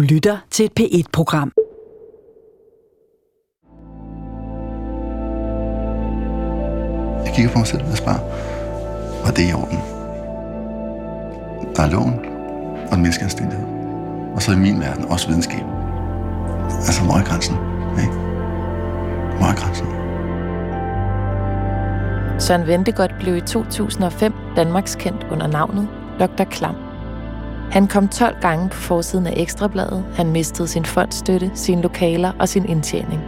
Du lytter til et P1-program. Jeg kigger på mig selv og spørger, var det i orden? Der er loven og en menneskeanstændighed. Og så i min verden også videnskab. Altså, hvor er grænsen? Ikke? Hvor er grænsen? Søren Ventegodt blev i 2005 Danmarks kendt under navnet Dr. Klam. Han kom 12 gange på forsiden af Ekstrabladet. Han mistede sin fondstøtte, sine lokaler og sin indtjening.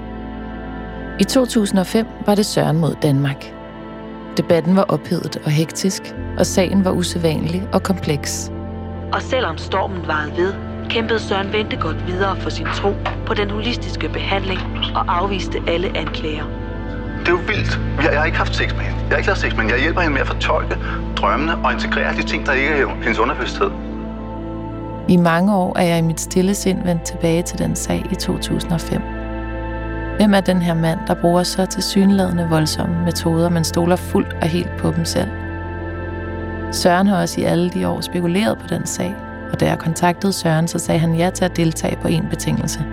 I 2005 var det Søren mod Danmark. Debatten var ophedet og hektisk, og sagen var usædvanlig og kompleks. Og selvom stormen varede ved, kæmpede Søren Ventegodt videre for sin tro på den holistiske behandling og afviste alle anklager. Det er jo vildt. Jeg, jeg har ikke haft sex med hende. Jeg har ikke haft sex med hende. Jeg hjælper hende med at fortolke drømmene og integrere de ting, der ikke er hendes underbevidsthed. I mange år er jeg i mit stille sind vendt tilbage til den sag i 2005. Hvem er den her mand, der bruger så til synladende voldsomme metoder, men stoler fuldt og helt på dem selv? Søren har også i alle de år spekuleret på den sag, og da jeg kontaktede Søren, så sagde han ja til at deltage på en betingelse.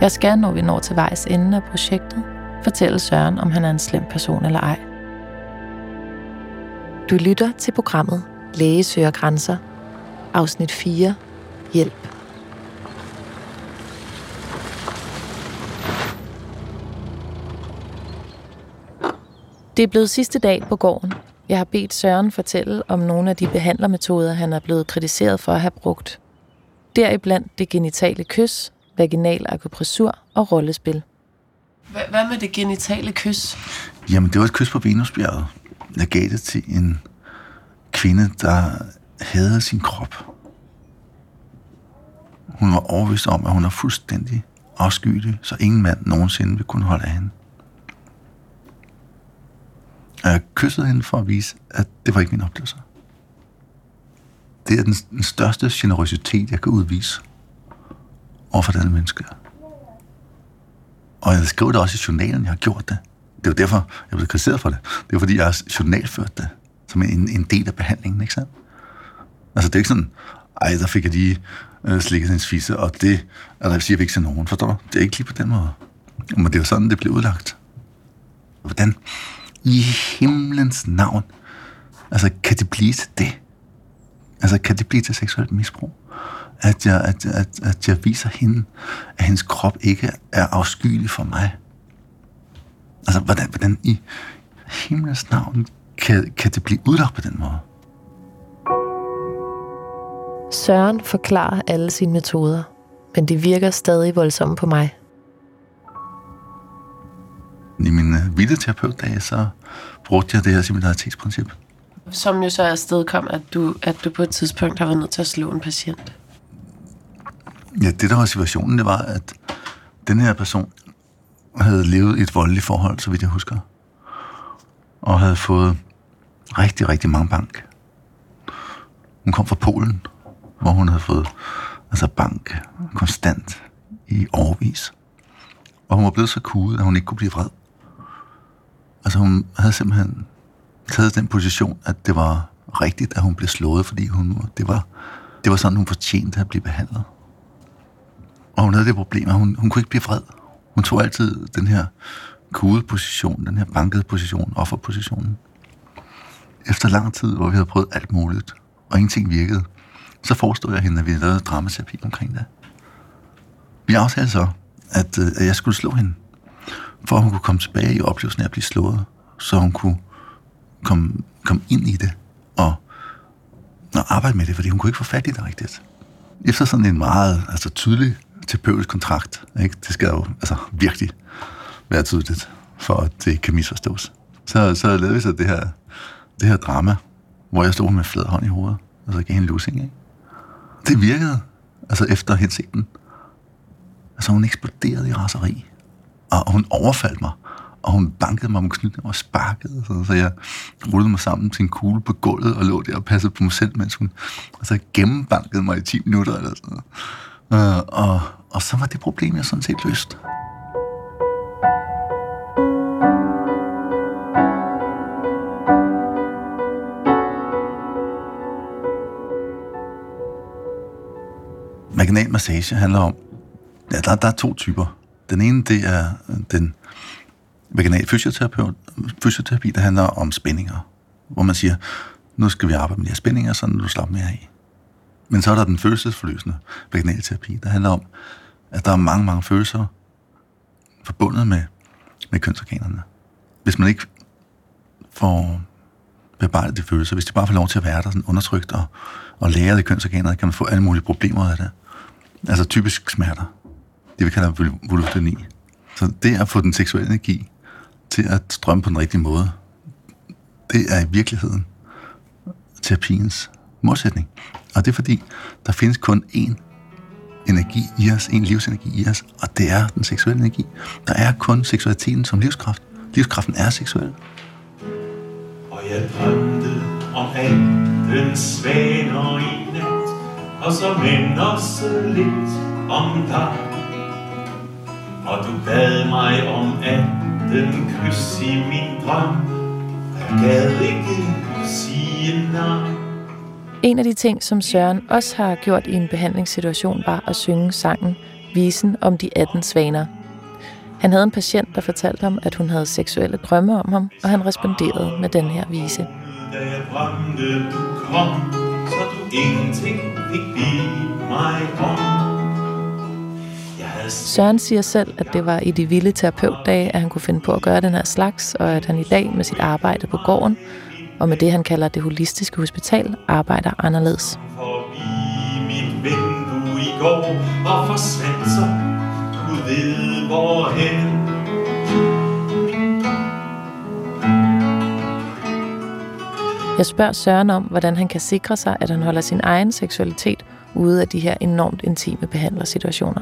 Jeg skal, når vi når til vejs ende af projektet, fortælle Søren, om han er en slem person eller ej. Du lytter til programmet Læge søger grænser, afsnit 4, Hjælp. Det er blevet sidste dag på gården. Jeg har bedt Søren fortælle om nogle af de behandlermetoder, han er blevet kritiseret for at have brugt. Deriblandt det genitale kys, vaginal akupressur og rollespil. Hvad med det genitale kys? Jamen, det var et kys på Venusbjerget. Jeg gav det til en kvinde, der hader sin krop. Hun var overbevist om, at hun er fuldstændig afskyelig, så ingen mand nogensinde vil kunne holde af hende. Og jeg kyssede hende for at vise, at det var ikke min oplevelse. Det er den, den største generøsitet, jeg kan udvise overfor denne menneske. Og jeg skrev det også i journalen, jeg har gjort det. Det er jo derfor, jeg blev kritiseret for det. Det er fordi, jeg har journalført det som en, en del af behandlingen, ikke sandt? Altså, det er ikke sådan, ej, der fik jeg lige øh, slikket hendes fisse, og det er der siger vi ikke til nogen, forstår du? Det er ikke lige på den måde. Men det er jo sådan, det blev udlagt. Hvordan i himlens navn, altså, kan det blive til det? Altså, kan det blive til seksuelt misbrug? At jeg, at, at, at jeg viser hende, at hendes krop ikke er afskyelig for mig. Altså, hvordan, hvordan i himlens navn kan, kan det blive udlagt på den måde? Søren forklarer alle sine metoder, men det virker stadig voldsomt på mig. I min uh, videoterapeutdage, så brugte jeg det her similaritetsprincip. Som jo så er afstedkom, at du, at du på et tidspunkt har været nødt til at slå en patient. Ja, det der var situationen, det var, at den her person havde levet i et voldeligt forhold, så vidt jeg husker. Og havde fået rigtig, rigtig mange bank. Hun kom fra Polen, hvor hun havde fået altså bank konstant i årvis. Og hun var blevet så kudet, at hun ikke kunne blive vred. Altså hun havde simpelthen taget den position, at det var rigtigt, at hun blev slået, fordi hun, det, var, det var sådan, hun fortjente at blive behandlet. Og hun havde det problem, at hun, hun kunne ikke blive vred. Hun tog altid den her kudeposition, den her bankede position, offerpositionen. Efter lang tid, hvor vi havde prøvet alt muligt, og ingenting virkede, så forestod jeg hende, at vi lavede dramaterapi omkring det. Vi aftalte så, at, øh, at jeg skulle slå hende, for at hun kunne komme tilbage i oplevelsen af at blive slået, så hun kunne komme, komme ind i det og, og arbejde med det, fordi hun kunne ikke få fat i det rigtigt. Efter sådan en meget altså, tydelig terapeutisk kontrakt, ikke? det skal jo altså, virkelig være tydeligt, for at det kan misforstås. Så, så lavede vi så det her, det her drama, hvor jeg stod med flad hånd i hovedet, og så gav hende lussing, ikke? Det virkede, altså efter hensigten. Altså hun eksploderede i raseri, og hun overfaldt mig, og hun bankede mig med knytten og sparkede, så, så jeg rullede mig sammen til en kugle på gulvet og lå der og passede på mig selv, mens hun altså, gennembankede mig i 10 minutter eller sådan noget. Uh, og, og så var det problem jeg sådan set løst. Vaginal massage handler om, ja, der, der er to typer. Den ene, det er den vaginal fysioterapeut, fysioterapi, der handler om spændinger, hvor man siger, nu skal vi arbejde med de her spændinger, så du slapper mere af. Men så er der den følelsesforløsende vaginalterapi, der handler om, at der er mange, mange følelser forbundet med, med kønsorganerne. Hvis man ikke får bearbejdet de følelser, hvis de bare får lov til at være der sådan undertrykt og, og lære de kønsorganer, kan man få alle mulige problemer af det. Altså typisk smerter. Det vi kalder vulvodyni. Så det at få den seksuelle energi til at strømme på den rigtige måde, det er i virkeligheden terapiens modsætning. Og det er fordi, der findes kun én energi i os, en livsenergi i os, og det er den seksuelle energi. Der er kun seksualiteten som livskraft. Livskraften er seksuel. Og jeg drømte om den svaner i nat, og så men også lidt om dig. Og du bad mig om den kys i min drøm, jeg gad ikke sige nej. En af de ting, som Søren også har gjort i en behandlingssituation, var at synge sangen Visen om de 18 svaner. Han havde en patient, der fortalte ham, at hun havde seksuelle drømme om ham, og han responderede med den her vise. Da jeg drømte, du kom, så du ingenting fik mig om. Søren siger selv, at det var i de vilde terapeutdage, at han kunne finde på at gøre den her slags, og at han i dag med sit arbejde på gården og med det, han kalder det holistiske hospital, arbejder anderledes. Forbi mit vindue i går og forsvandt så, Gud ved hvorhen. Jeg spørger Søren om, hvordan han kan sikre sig, at han holder sin egen seksualitet ude af de her enormt intime behandlersituationer.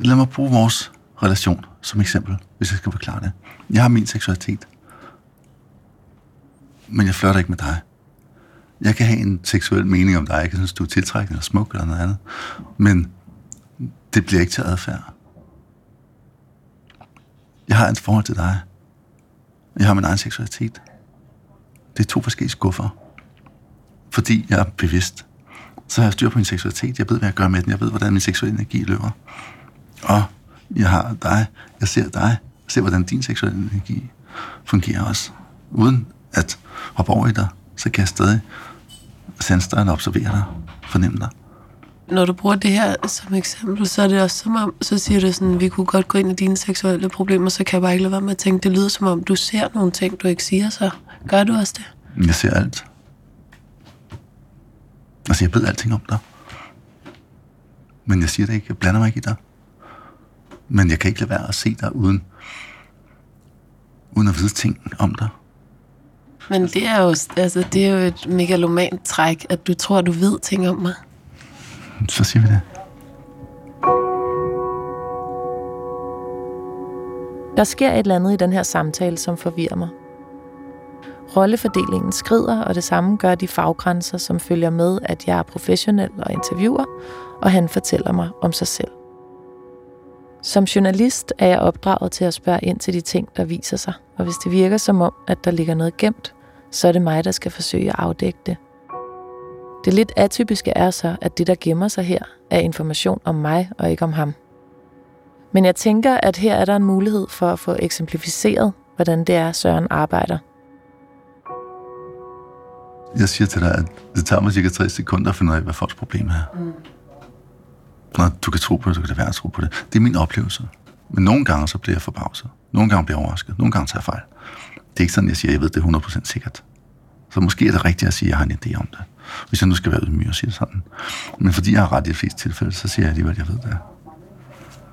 Lad mig bruge vores relation som eksempel, hvis jeg skal forklare det. Jeg har min seksualitet, men jeg flørter ikke med dig. Jeg kan have en seksuel mening om dig. Jeg kan synes, du er tiltrækkende eller smuk eller noget andet. Men det bliver ikke til adfærd. Jeg har et forhold til dig. Jeg har min egen seksualitet. Det er to forskellige skuffer. Fordi jeg er bevidst. Så har jeg styr på min seksualitet. Jeg ved, hvad jeg gør med den. Jeg ved, hvordan min seksuelle energi løber. Og jeg har dig, jeg ser dig, jeg ser, hvordan din seksuelle energi fungerer også. Uden at hoppe over i dig, så kan jeg stadig sanse dig og observere dig, fornemme dig. Når du bruger det her som eksempel, så er det også som om, så siger du sådan, vi kunne godt gå ind i dine seksuelle problemer, så kan jeg bare ikke lade være med at tænke, det lyder som om, du ser nogle ting, du ikke siger, så gør du også det? Jeg ser alt. Altså, jeg ved alting om dig. Men jeg siger det ikke, jeg blander mig ikke i dig. Men jeg kan ikke lade være at se dig uden, uden at vide ting om dig. Men det er jo, altså, det er jo et megalomant træk, at du tror, du ved ting om mig. Så siger vi det. Der sker et eller andet i den her samtale, som forvirrer mig. Rollefordelingen skrider, og det samme gør de faggrænser, som følger med, at jeg er professionel og interviewer, og han fortæller mig om sig selv. Som journalist er jeg opdraget til at spørge ind til de ting, der viser sig, og hvis det virker som om, at der ligger noget gemt, så er det mig, der skal forsøge at afdække det. Det lidt atypiske er så, at det, der gemmer sig her, er information om mig og ikke om ham. Men jeg tænker, at her er der en mulighed for at få eksemplificeret, hvordan det er, Søren arbejder. Jeg siger til dig, at det tager mig cirka 60 sekunder at finde ud af, hvad folks problem er. Mm. Når du kan tro på det, så kan det være at tro på det. Det er min oplevelse. Men nogle gange så bliver jeg forbavset. Nogle gange bliver jeg overrasket. Nogle gange tager jeg fejl. Det er ikke sådan, jeg siger, at jeg ved det er 100% sikkert. Så måske er det rigtigt at sige, at jeg har en idé om det. Hvis jeg nu skal være ydmyg og sige sådan. Men fordi jeg har ret i de fleste tilfælde, så siger jeg alligevel, at jeg ved det.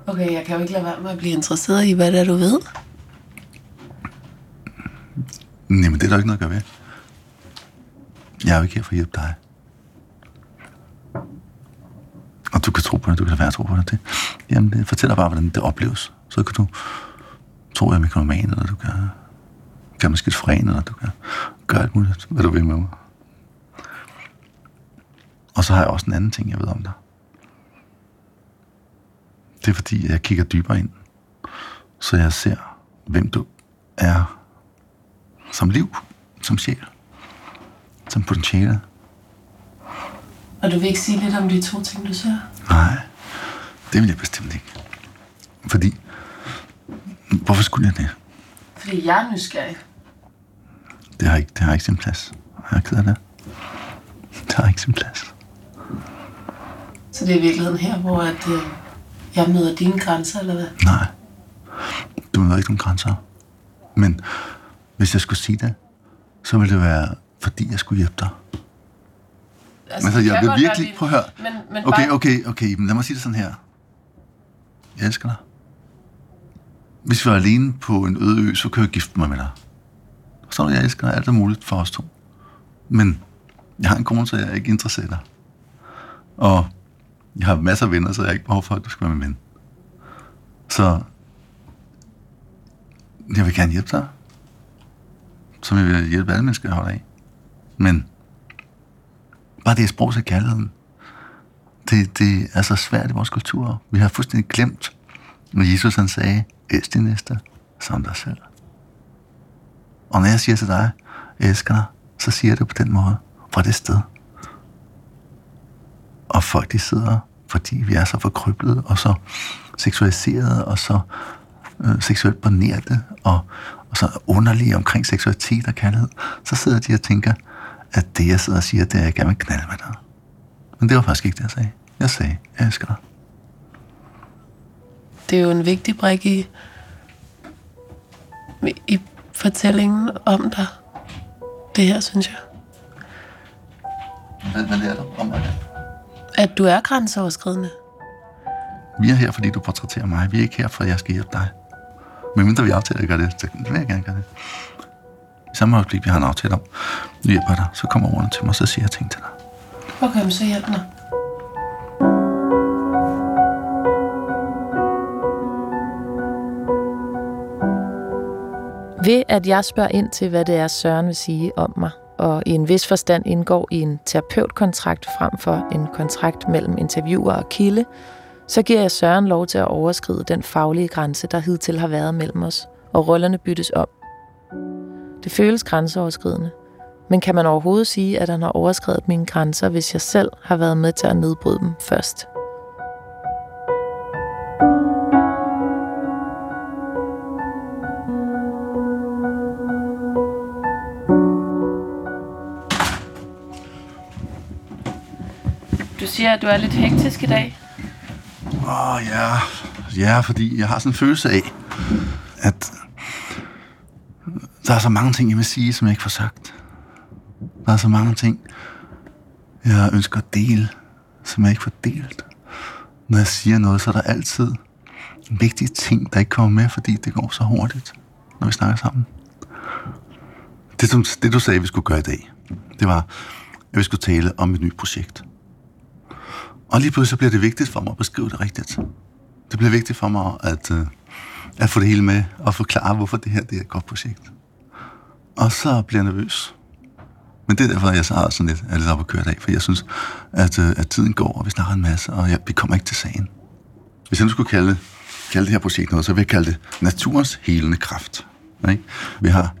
Okay, jeg kan jo ikke lade være med at blive interesseret i, hvad det er, du ved. Nej, men det er der ikke noget at gøre ved. Jeg er jo ikke her for at hjælpe dig. Og du kan tro på det, du kan lade være at tro på det. det jamen, det fortæller bare, hvordan det opleves. Så kan du tro, at jeg er mikroman, eller du kan, kan man skizofren, eller du kan gøre alt muligt, hvad du vil med mig. Og så har jeg også en anden ting, jeg ved om dig. Det er fordi, jeg kigger dybere ind, så jeg ser, hvem du er som liv, som sjæl, som potentiale. Og du vil ikke sige lidt om de to ting, du ser? Nej, det vil jeg bestemt ikke. Fordi, hvorfor skulle jeg det? Fordi jeg er nysgerrig. Det har ikke, det har ikke sin plads. Jeg er ked af det. Det har ikke sin plads. Så det er i virkeligheden her, hvor at, øh, jeg møder dine grænser, eller hvad? Nej. Du møder ikke nogen grænser. Men hvis jeg skulle sige det, så ville det være, fordi jeg skulle hjælpe dig. Altså, Altså, jeg vil virkelig... vi- Prøv at høre. Men, men Okay, bare, okay, okay. Men lad mig sige det sådan her. Jeg elsker dig. Hvis vi var alene på en øde ø, så kunne jeg gifte mig med dig. Så er jeg elsker dig. Alt er muligt for os to. Men jeg har en kone, så jeg er ikke interesseret i dig. Og jeg har masser af venner, så jeg har ikke behov for, at du skal være min ven. Så jeg vil gerne hjælpe dig. Som jeg vil hjælpe alle mennesker, jeg holder af. Men bare det sprog til kærligheden, det, det er så svært i vores kultur. Vi har fuldstændig glemt, når Jesus han sagde, elsk din næste som dig selv. Og når jeg siger til dig, jeg elsker dig, så siger jeg det på den måde, fra det sted. Og folk de sidder, fordi vi er så forkryblet og så seksualiseret og så øh, seksuelt bornerte og, og så underlige omkring seksualitet og kærlighed, så sidder de og tænker, at det jeg sidder og siger, det er, at jeg gerne vil knalde med dig. Men det var faktisk ikke det, jeg sagde. Jeg sagde, jeg elsker dig. det er jo en vigtig brik i, i fortællingen om dig. Det her, synes jeg. Hvad, hvad lærer du om mig? At du er grænseoverskridende. Vi er her, fordi du portrætterer mig. Vi er ikke her, for at jeg skal hjælpe dig. Men mindre vi aftaler at gøre det, så vil jeg gerne gøre det. I samme øjeblik, vi har en aftale om, nu hjælper dig, så kommer ordene til mig, så siger jeg ting til dig. Okay, så hjælp mig. Ved at jeg spørger ind til, hvad det er, Søren vil sige om mig, og i en vis forstand indgår i en terapeutkontrakt frem for en kontrakt mellem interviewer og kilde, så giver jeg Søren lov til at overskride den faglige grænse, der hidtil har været mellem os, og rollerne byttes om. Det føles grænseoverskridende, men kan man overhovedet sige, at han har overskrevet mine grænser, hvis jeg selv har været med til at nedbryde dem først? Du siger, at du er lidt hektisk i dag. Åh, oh, ja. Ja, fordi jeg har sådan en følelse af, at der er så mange ting, jeg vil sige, som jeg ikke får sagt. Der er så mange ting, jeg ønsker at dele, som jeg ikke får delt. Når jeg siger noget, så er der altid vigtige ting, der ikke kommer med, fordi det går så hurtigt, når vi snakker sammen. Det, som, det du sagde, vi skulle gøre i dag, det var, at vi skulle tale om et nyt projekt. Og lige pludselig så bliver det vigtigt for mig at beskrive det rigtigt. Det bliver vigtigt for mig at, øh, at få det hele med og forklare, hvorfor det her det er et godt projekt. Og så bliver jeg nervøs. Men det er derfor, jeg så har sådan lidt, er lidt op at køre i dag, for jeg synes, at, øh, at tiden går, og vi snakker en masse, og jeg, vi kommer ikke til sagen. Hvis jeg nu skulle kalde, kalde det her projekt noget, så vil jeg kalde det naturens helende kraft. Ikke? Vi har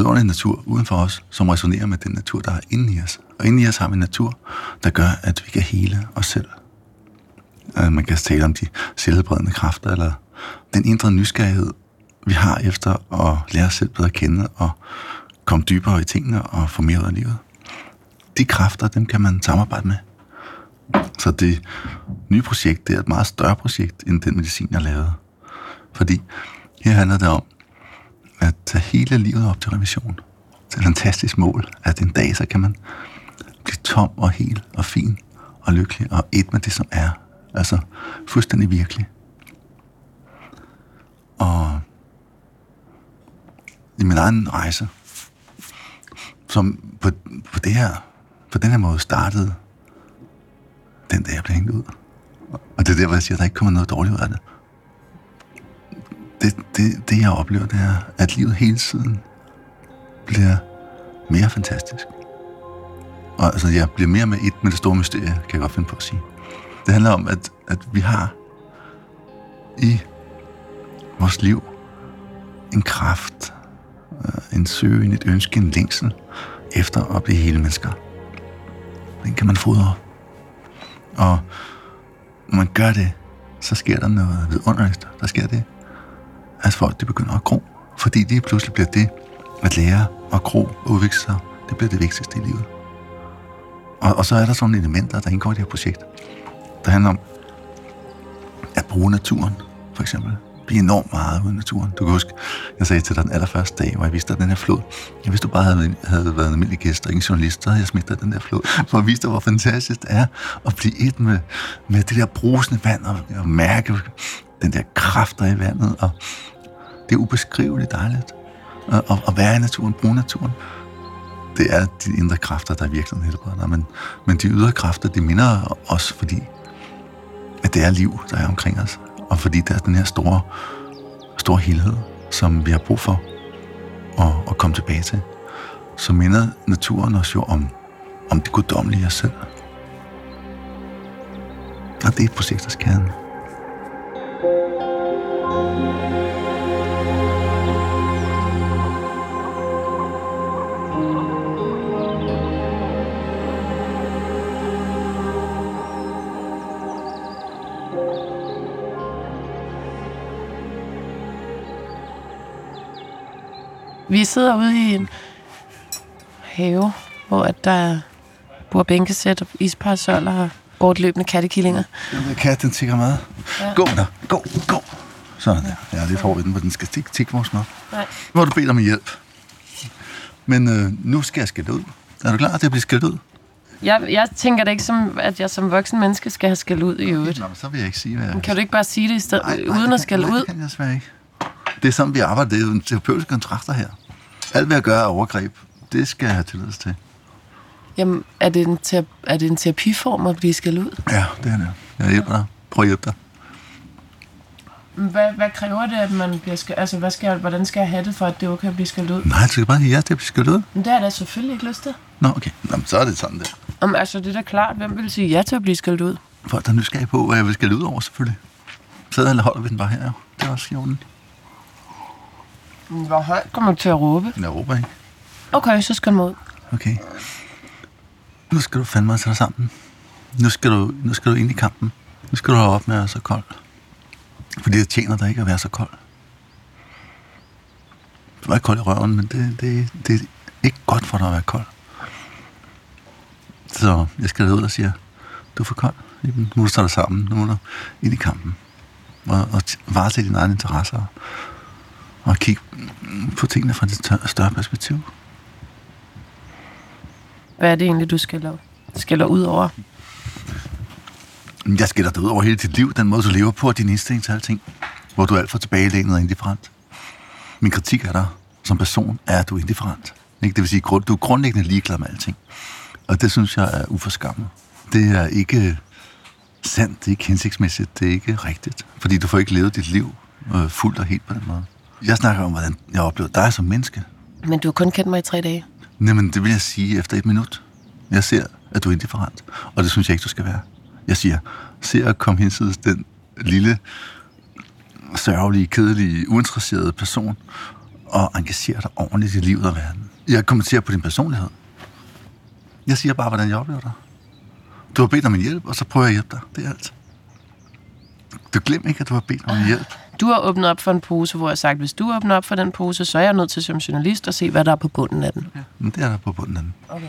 vidunderlig natur uden for os, som resonerer med den natur, der er inde i os. Og inde i os har vi en natur, der gør, at vi kan hele os selv. Man kan tale om de selvbredende kræfter, eller den indre nysgerrighed, vi har efter at lære os selv bedre at kende, og komme dybere i tingene, og få mere ud af livet. De kræfter, dem kan man samarbejde med. Så det nye projekt, det er et meget større projekt, end den medicin, jeg lavede. Fordi her handler det om, at tage hele livet op til revision. Det er et fantastisk mål, at en dag, så kan man blive tom og hel og fin og lykkelig og et med det, som er. Altså fuldstændig virkelig. Og i min egen rejse, som på, på, det her, på den her måde startede den dag, jeg blev hængt ud. Og det er der, hvor jeg siger, at der ikke kommer noget dårligt ud af det det, det, det, jeg oplever, det er, at livet hele tiden bliver mere fantastisk. Og altså, jeg bliver mere med et med det store mysterie, kan jeg godt finde på at sige. Det handler om, at, at vi har i vores liv en kraft, øh, en søgen, et ønske, en længsel efter at blive hele mennesker. Den kan man fodre Og når man gør det, så sker der noget vidunderligt. Der sker det, at folk de begynder at gro. Fordi lige pludselig bliver det, at lære at gro og udvikle sig, det bliver det vigtigste i livet. Og, og så er der sådan elementer, der indgår i det her projekt, der handler om at bruge naturen, for eksempel. Blive enormt meget ude i naturen. Du kan huske, jeg sagde til dig den allerførste dag, hvor jeg viste dig den her flod. Jeg hvis du bare havde, havde været en almindelig gæst og ingen journalist, så havde jeg smidt dig den der flod, for at vise dig, hvor fantastisk det er at blive et med, med det der brusende vand og, og mærke den der kraft, der er i vandet. Og det er ubeskriveligt dejligt at, at, at være i naturen, bruge naturen det er de indre kræfter, der virkelig helbreder dig. Men, men de ydre kræfter, de minder os, fordi at det er liv, der er omkring os. Og fordi der er den her store, store helhed, som vi har brug for at, at komme tilbage til. Så minder naturen os jo om, om det guddommelige os selv. Og det er projektets kerne. Vi sidder ude i en have, hvor at der bor bænkesæt og isparasoller og bortløbende kattekillinger. Den der kat, den tigger mad. Ja. Ja. Gå der, gå, gå. Sådan der. Jeg er lidt hård i den, hvor den skal tikke, tikke vores mad. Nej. Nu har du bedt om hjælp. Men øh, nu skal jeg skælde ud. Er du klar til at blive skældt ud? Jeg, jeg tænker da ikke, som, at jeg som voksen menneske skal have skæld ud i øvrigt. Nå, men så vil jeg ikke sige, hvad jeg... Kan du ikke bare sige det i stedet, Nej, nej, uden det at skælde ud? Nej, det kan jeg desværre ikke. Det er sådan, vi arbejder. Det er jo en terapeutisk kontrakter her. Alt, hvad jeg gør er overgreb. Det skal jeg have tilladelse til. Jamen, er det, en terapi, er det en terapiform at blive skældt ud? Ja, det er det. Jeg hjælper dig. Prøv at hjælpe dig. Hvad, hvad kræver det, at man bliver skældt? Altså, hvad skal jeg, hvordan skal jeg have det, for at det er okay at blive skældt ud? Nej, du skal bare sige ja til at blive skældt ud. Men det har jeg da selvfølgelig ikke lyst til. Nå, okay. Nå, men så er det sådan der. Om, altså, det er da klart. Hvem vil sige ja til at blive skældt ud? Folk der er nysgerrige på, hvad jeg vil skælde ud over, selvfølgelig. Så holder vi den bare her, jo. Det er også i orden. Hvor højt kommer du til at råbe? Jeg råber ikke. Okay, så skal du ud. Okay. Nu skal du fandme tage dig sammen. Nu skal du, nu skal du ind i kampen. Nu skal du holde op med at være så kold. Fordi det tjener dig ikke at være så kold. Du er ikke kold i røven, men det, det, det er ikke godt for dig at være kold. Så jeg skal ud og siger, du er for kold. Nu må du tage dig sammen. Nu må du ind i kampen. Og, og vare til dine egne interesser. Og kigge på tingene fra et større- større perspektiv. Hvad er det egentlig, du skælder, skælder ud over? Jeg skælder dig ud over hele dit liv, den måde, du lever på, og din indstilling til alting. Hvor du er alt for tilbagelænet og indifferent. Min kritik af dig som person er, at du er indifferent. Ikke? Det vil sige, grund- du er grundlæggende ligeglad med alting. Og det synes jeg er uforskammet. Det er ikke sandt, det er ikke hensigtsmæssigt, det er ikke rigtigt. Fordi du får ikke levet dit liv øh, fuldt og helt på den måde. Jeg snakker om, hvordan jeg oplever dig som menneske. Men du har kun kendt mig i tre dage. Jamen, det vil jeg sige efter et minut. Jeg ser, at du er indifferent, og det synes jeg ikke, du skal være. Jeg siger, se at komme hinsides den lille, sørgelige, kedelige, uinteresserede person, og engagere dig ordentligt i livet og verden. Jeg kommenterer på din personlighed. Jeg siger bare, hvordan jeg oplever dig. Du har bedt om en hjælp, og så prøver jeg at hjælpe dig. Det er alt. Du glem ikke, at du har bedt om en hjælp. Du har åbnet op for en pose, hvor jeg har sagt, hvis du åbner op for den pose, så er jeg nødt til som journalist at se, hvad der er på bunden af den. Men det er der på bunden af den. Okay.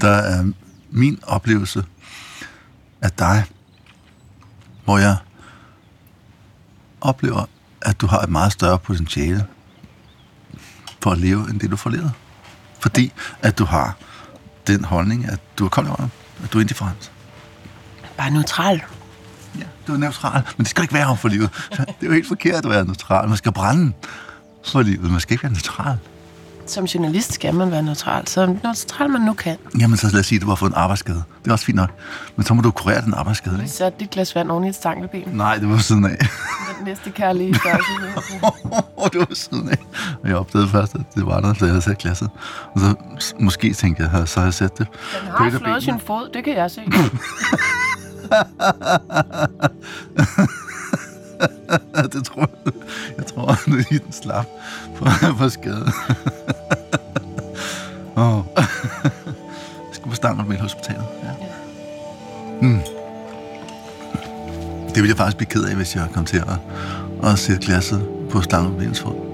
der er min oplevelse af dig, hvor jeg oplever, at du har et meget større potentiale for at leve, end det du får levet. Fordi at du har den holdning, at du er kold at du er indifferent. Bare neutral. Ja, du er neutral, men det skal ikke være om for livet. Det er jo helt forkert at være neutral. Man skal brænde for livet. Man skal ikke være neutral. Som journalist skal man være neutral, så neutral man nu kan. Jamen, så lad os sige, at du har fået en arbejdsskade. Det er også fint nok. Men så må du kurere den arbejdsskade, ikke? Så dit glas vand oven i et stankelben. Nej, det var siden af. Den næste kærlige størrelse. det var siden af. Og jeg opdagede først, at det var der, så jeg havde sat glasset. Og så måske tænkte jeg, så havde jeg sat det Den har flået sin fod, det kan jeg se. det tror jeg. Jeg tror, at lige den slap for, for skade. oh. Jeg skal på Stangermel Hospitalet. Ja. Mm. Det ville jeg faktisk blive ked af, hvis jeg kom til at, at sætte glasset på stangen på ens fod.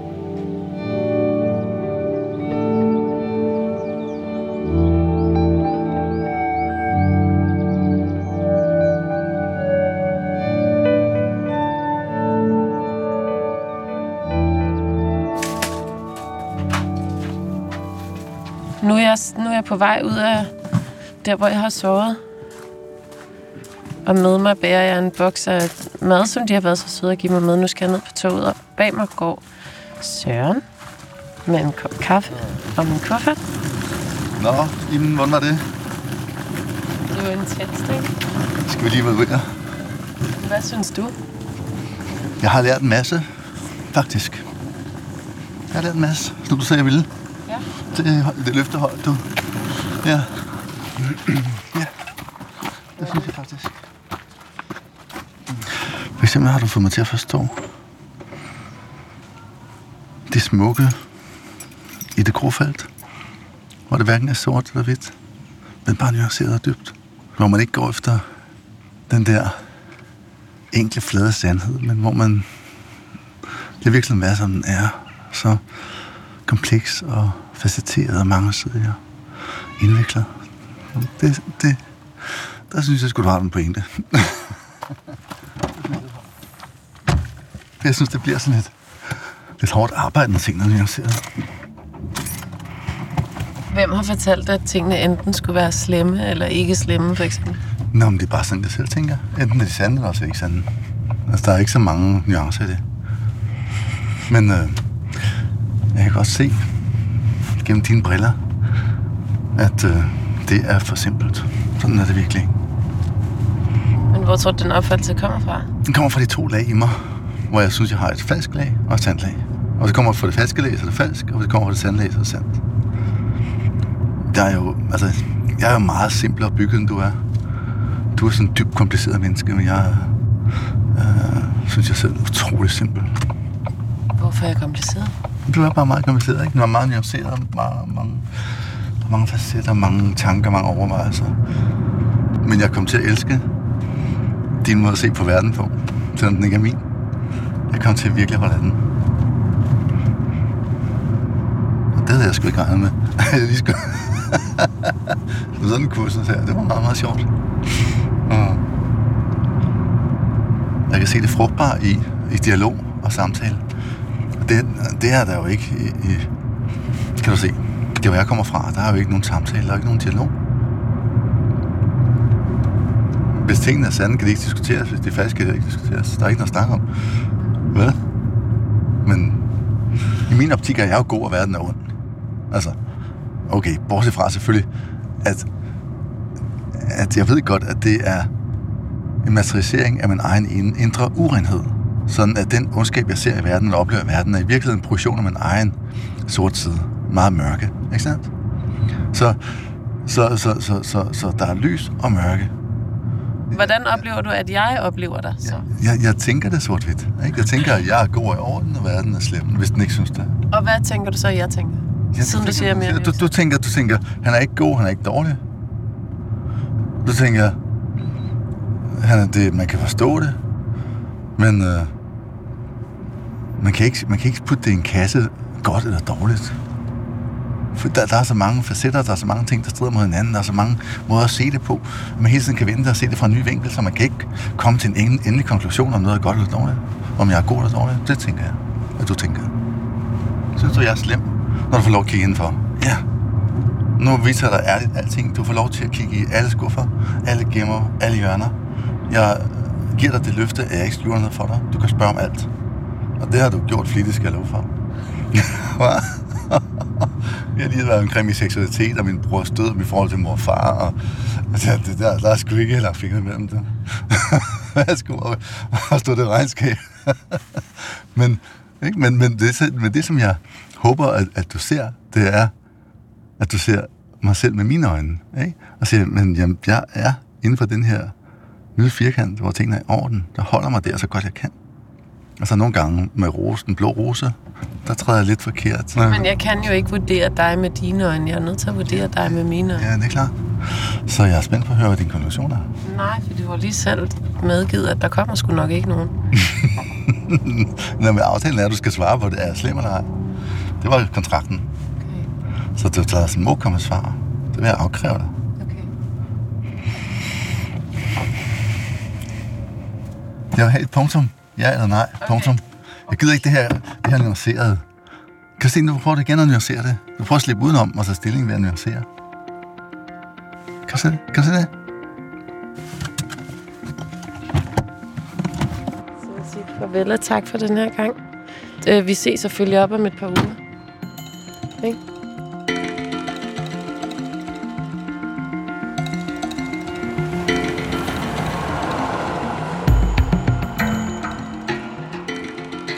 Nu er, jeg, nu er jeg på vej ud af der, hvor jeg har sovet. Og med mig bærer jeg en boks af mad, som de har været så søde at give mig med. Nu skal jeg ned på toget, og bag mig går Søren med en kop kaffe og min kuffert. Nå, Iben, hvordan var det? Det var intenst, ikke? Skal vi lige evaluere? Hvad synes du? Jeg har lært en masse, faktisk. Jeg har lært en masse, som du sagde, jeg ville. Ja. Det, det løftehold, du. Ja. ja. Det synes jeg faktisk. For eksempel har du fået mig til at forstå det smukke i det grofelt, hvor det hverken er sort eller hvidt, men bare nuanceret og dybt. Hvor man ikke går efter den der enkle flade sandhed, men hvor man det virkelig er, som den er, så kompleks og facetteret og mangesidig og indviklet. Det, det, der synes jeg, skulle du have den pointe. jeg synes, det bliver sådan lidt, lidt hårdt arbejde, når tingene er nuanceret. Hvem har fortalt, at tingene enten skulle være slemme eller ikke slemme, for eksempel? Nå, men det er bare sådan, jeg selv tænker. Enten er de sande, eller også er de ikke sande. Altså, der er ikke så mange nuancer i det. Men øh, jeg kan godt se gennem dine briller, at øh, det er for simpelt. Sådan er det virkelig. Men hvor tror du, den opfattelse kommer fra? Den kommer fra de to lag i mig, hvor jeg synes, jeg har et falsk lag og et sandt lag. Og så kommer fra det falske lag, så er det falsk, og hvis det kommer fra det sande lag, så er det sandt. Der er jo, altså, jeg er jo meget simplere bygget, end du er. Du er sådan en dybt kompliceret menneske, men jeg øh, synes, jeg selv er utrolig simpel. Hvorfor er jeg kompliceret? Du er bare meget kompliceret, ikke? Den var meget nuanceret, meget, mange, mange facetter, mange tanker, mange overvejelser. Men jeg kom til at elske din måde at se på verden på, selvom den ikke er min. Jeg kom til at virkelig holde af den. Og det havde jeg sgu ikke regnet med. jeg lige skulle... Så sådan en kursus her, det var meget, meget sjovt. Og jeg kan se det frugtbare i, i dialog og samtale. Det, det er der jo ikke i, i, kan du se, det hvor jeg kommer fra, der er jo ikke nogen samtale, der er ikke nogen dialog. Hvis tingene er sande, kan de ikke diskuteres. Hvis de er falske, kan de ikke diskuteres. Der er ikke noget at snakke om. Hvad? Men i min optik er jeg jo god, og verden er ond. Altså, okay, bortset fra selvfølgelig, at, at jeg ved godt, at det er en materialisering af min egen indre urenhed. Sådan at den ondskab, jeg ser i verden, eller oplever i verden, er i virkeligheden en projektion af min egen sort side. Meget mørke, ikke sandt? Så, så, så, så, så, så der er lys og mørke. Hvordan oplever du, at jeg oplever dig så? Jeg, jeg tænker det sort-hvidt. Ikke? Jeg tænker, at jeg er god i orden, og verden er slem, hvis den ikke synes det. Og hvad tænker du så, jeg tænker? Ja, Siden du siger mere du, du, tænker, du tænker, han er ikke god, han er ikke dårlig. Du tænker, han er det, man kan forstå det, men øh, man, kan ikke, man kan ikke putte det i en kasse, godt eller dårligt. For der, der er så mange facetter, der er så mange ting, der strider mod hinanden, der er så mange måder at se det på. Man hele tiden kan vente og se det fra en ny vinkel, så man kan ikke komme til en endelig konklusion om noget er godt eller dårligt. Om jeg er god eller dårlig, det tænker jeg, at du tænker. Synes du, jeg er slem, når du får lov at kigge indenfor? Ja. Nu viser jeg dig ærligt alting. Du får lov til at kigge i alle skuffer, alle gemmer, alle hjørner. Jeg giver dig det løfte, at jeg ikke skjuler noget for dig. Du kan spørge om alt. Og det har du gjort flittigt, skal jeg love for. Vi har lige været omkring min seksualitet og min brors død og forhold til mor og far. Og, og det der, der er sgu ikke lagt fingre mellem det. Jeg skulle og stå det regnskab. men, ikke? Men, men, det, men det, som jeg håber, at, at du ser, det er, at du ser mig selv med mine øjne. Ikke? Og siger, men jamen, jeg er inden for den her lille firkant, hvor tingene er i orden. Der holder mig der så godt jeg kan. Altså nogle gange med rose, den blå rose, der træder jeg lidt forkert. Men jeg kan jo ikke vurdere dig med dine øjne. Jeg er nødt til at vurdere dig med mine øjne. Ja, det er klart. Så jeg er spændt på at høre, hvad din konklusion er. Nej, for du har lige selv medgivet, at der kommer sgu nok ikke nogen. Nå, men aftalen er, at du skal svare på det. Er slem eller ej? Det var kontrakten. Okay. Så du der sådan, må komme svar. Det vil jeg afkræve dig. okay. Jeg vil have et punktum. Ja eller nej. Okay. Punktum. Jeg gider ikke det her, det her nuancerede. Christine, du prøver det igen at nuancere det. Du prøver at slippe udenom og tage stilling ved at nuancere. Kan du se det? Kan du se det? Så jeg siger farvel og tak for den her gang. Øh, Vi ses selvfølgelig op om et par uger. Ikke?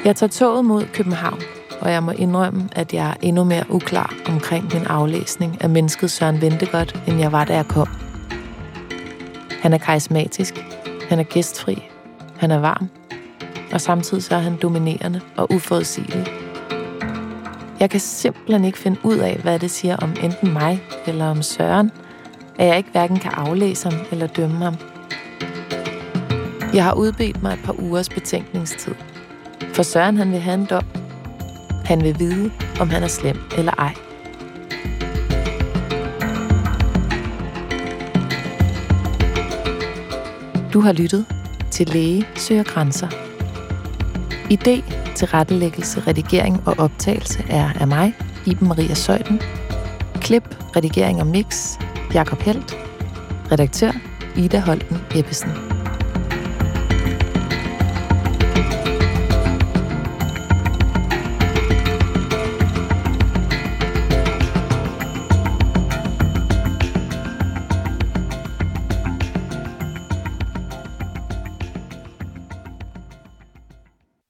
Jeg tager toget mod København, og jeg må indrømme, at jeg er endnu mere uklar omkring min aflæsning af mennesket Søren Ventegodt, end jeg var, da jeg kom. Han er karismatisk, han er gæstfri, han er varm, og samtidig så er han dominerende og uforudsigelig. Jeg kan simpelthen ikke finde ud af, hvad det siger om enten mig eller om Søren, at jeg ikke hverken kan aflæse ham eller dømme ham. Jeg har udbedt mig et par ugers betænkningstid, for Søren han vil have en dom. Han vil vide, om han er slem eller ej. Du har lyttet til Læge søger grænser. Idé til rettelæggelse, redigering og optagelse er af mig, Iben Maria Søjden. Klip, redigering og mix, Jakob Helt. Redaktør, Ida Holten Ebbesen.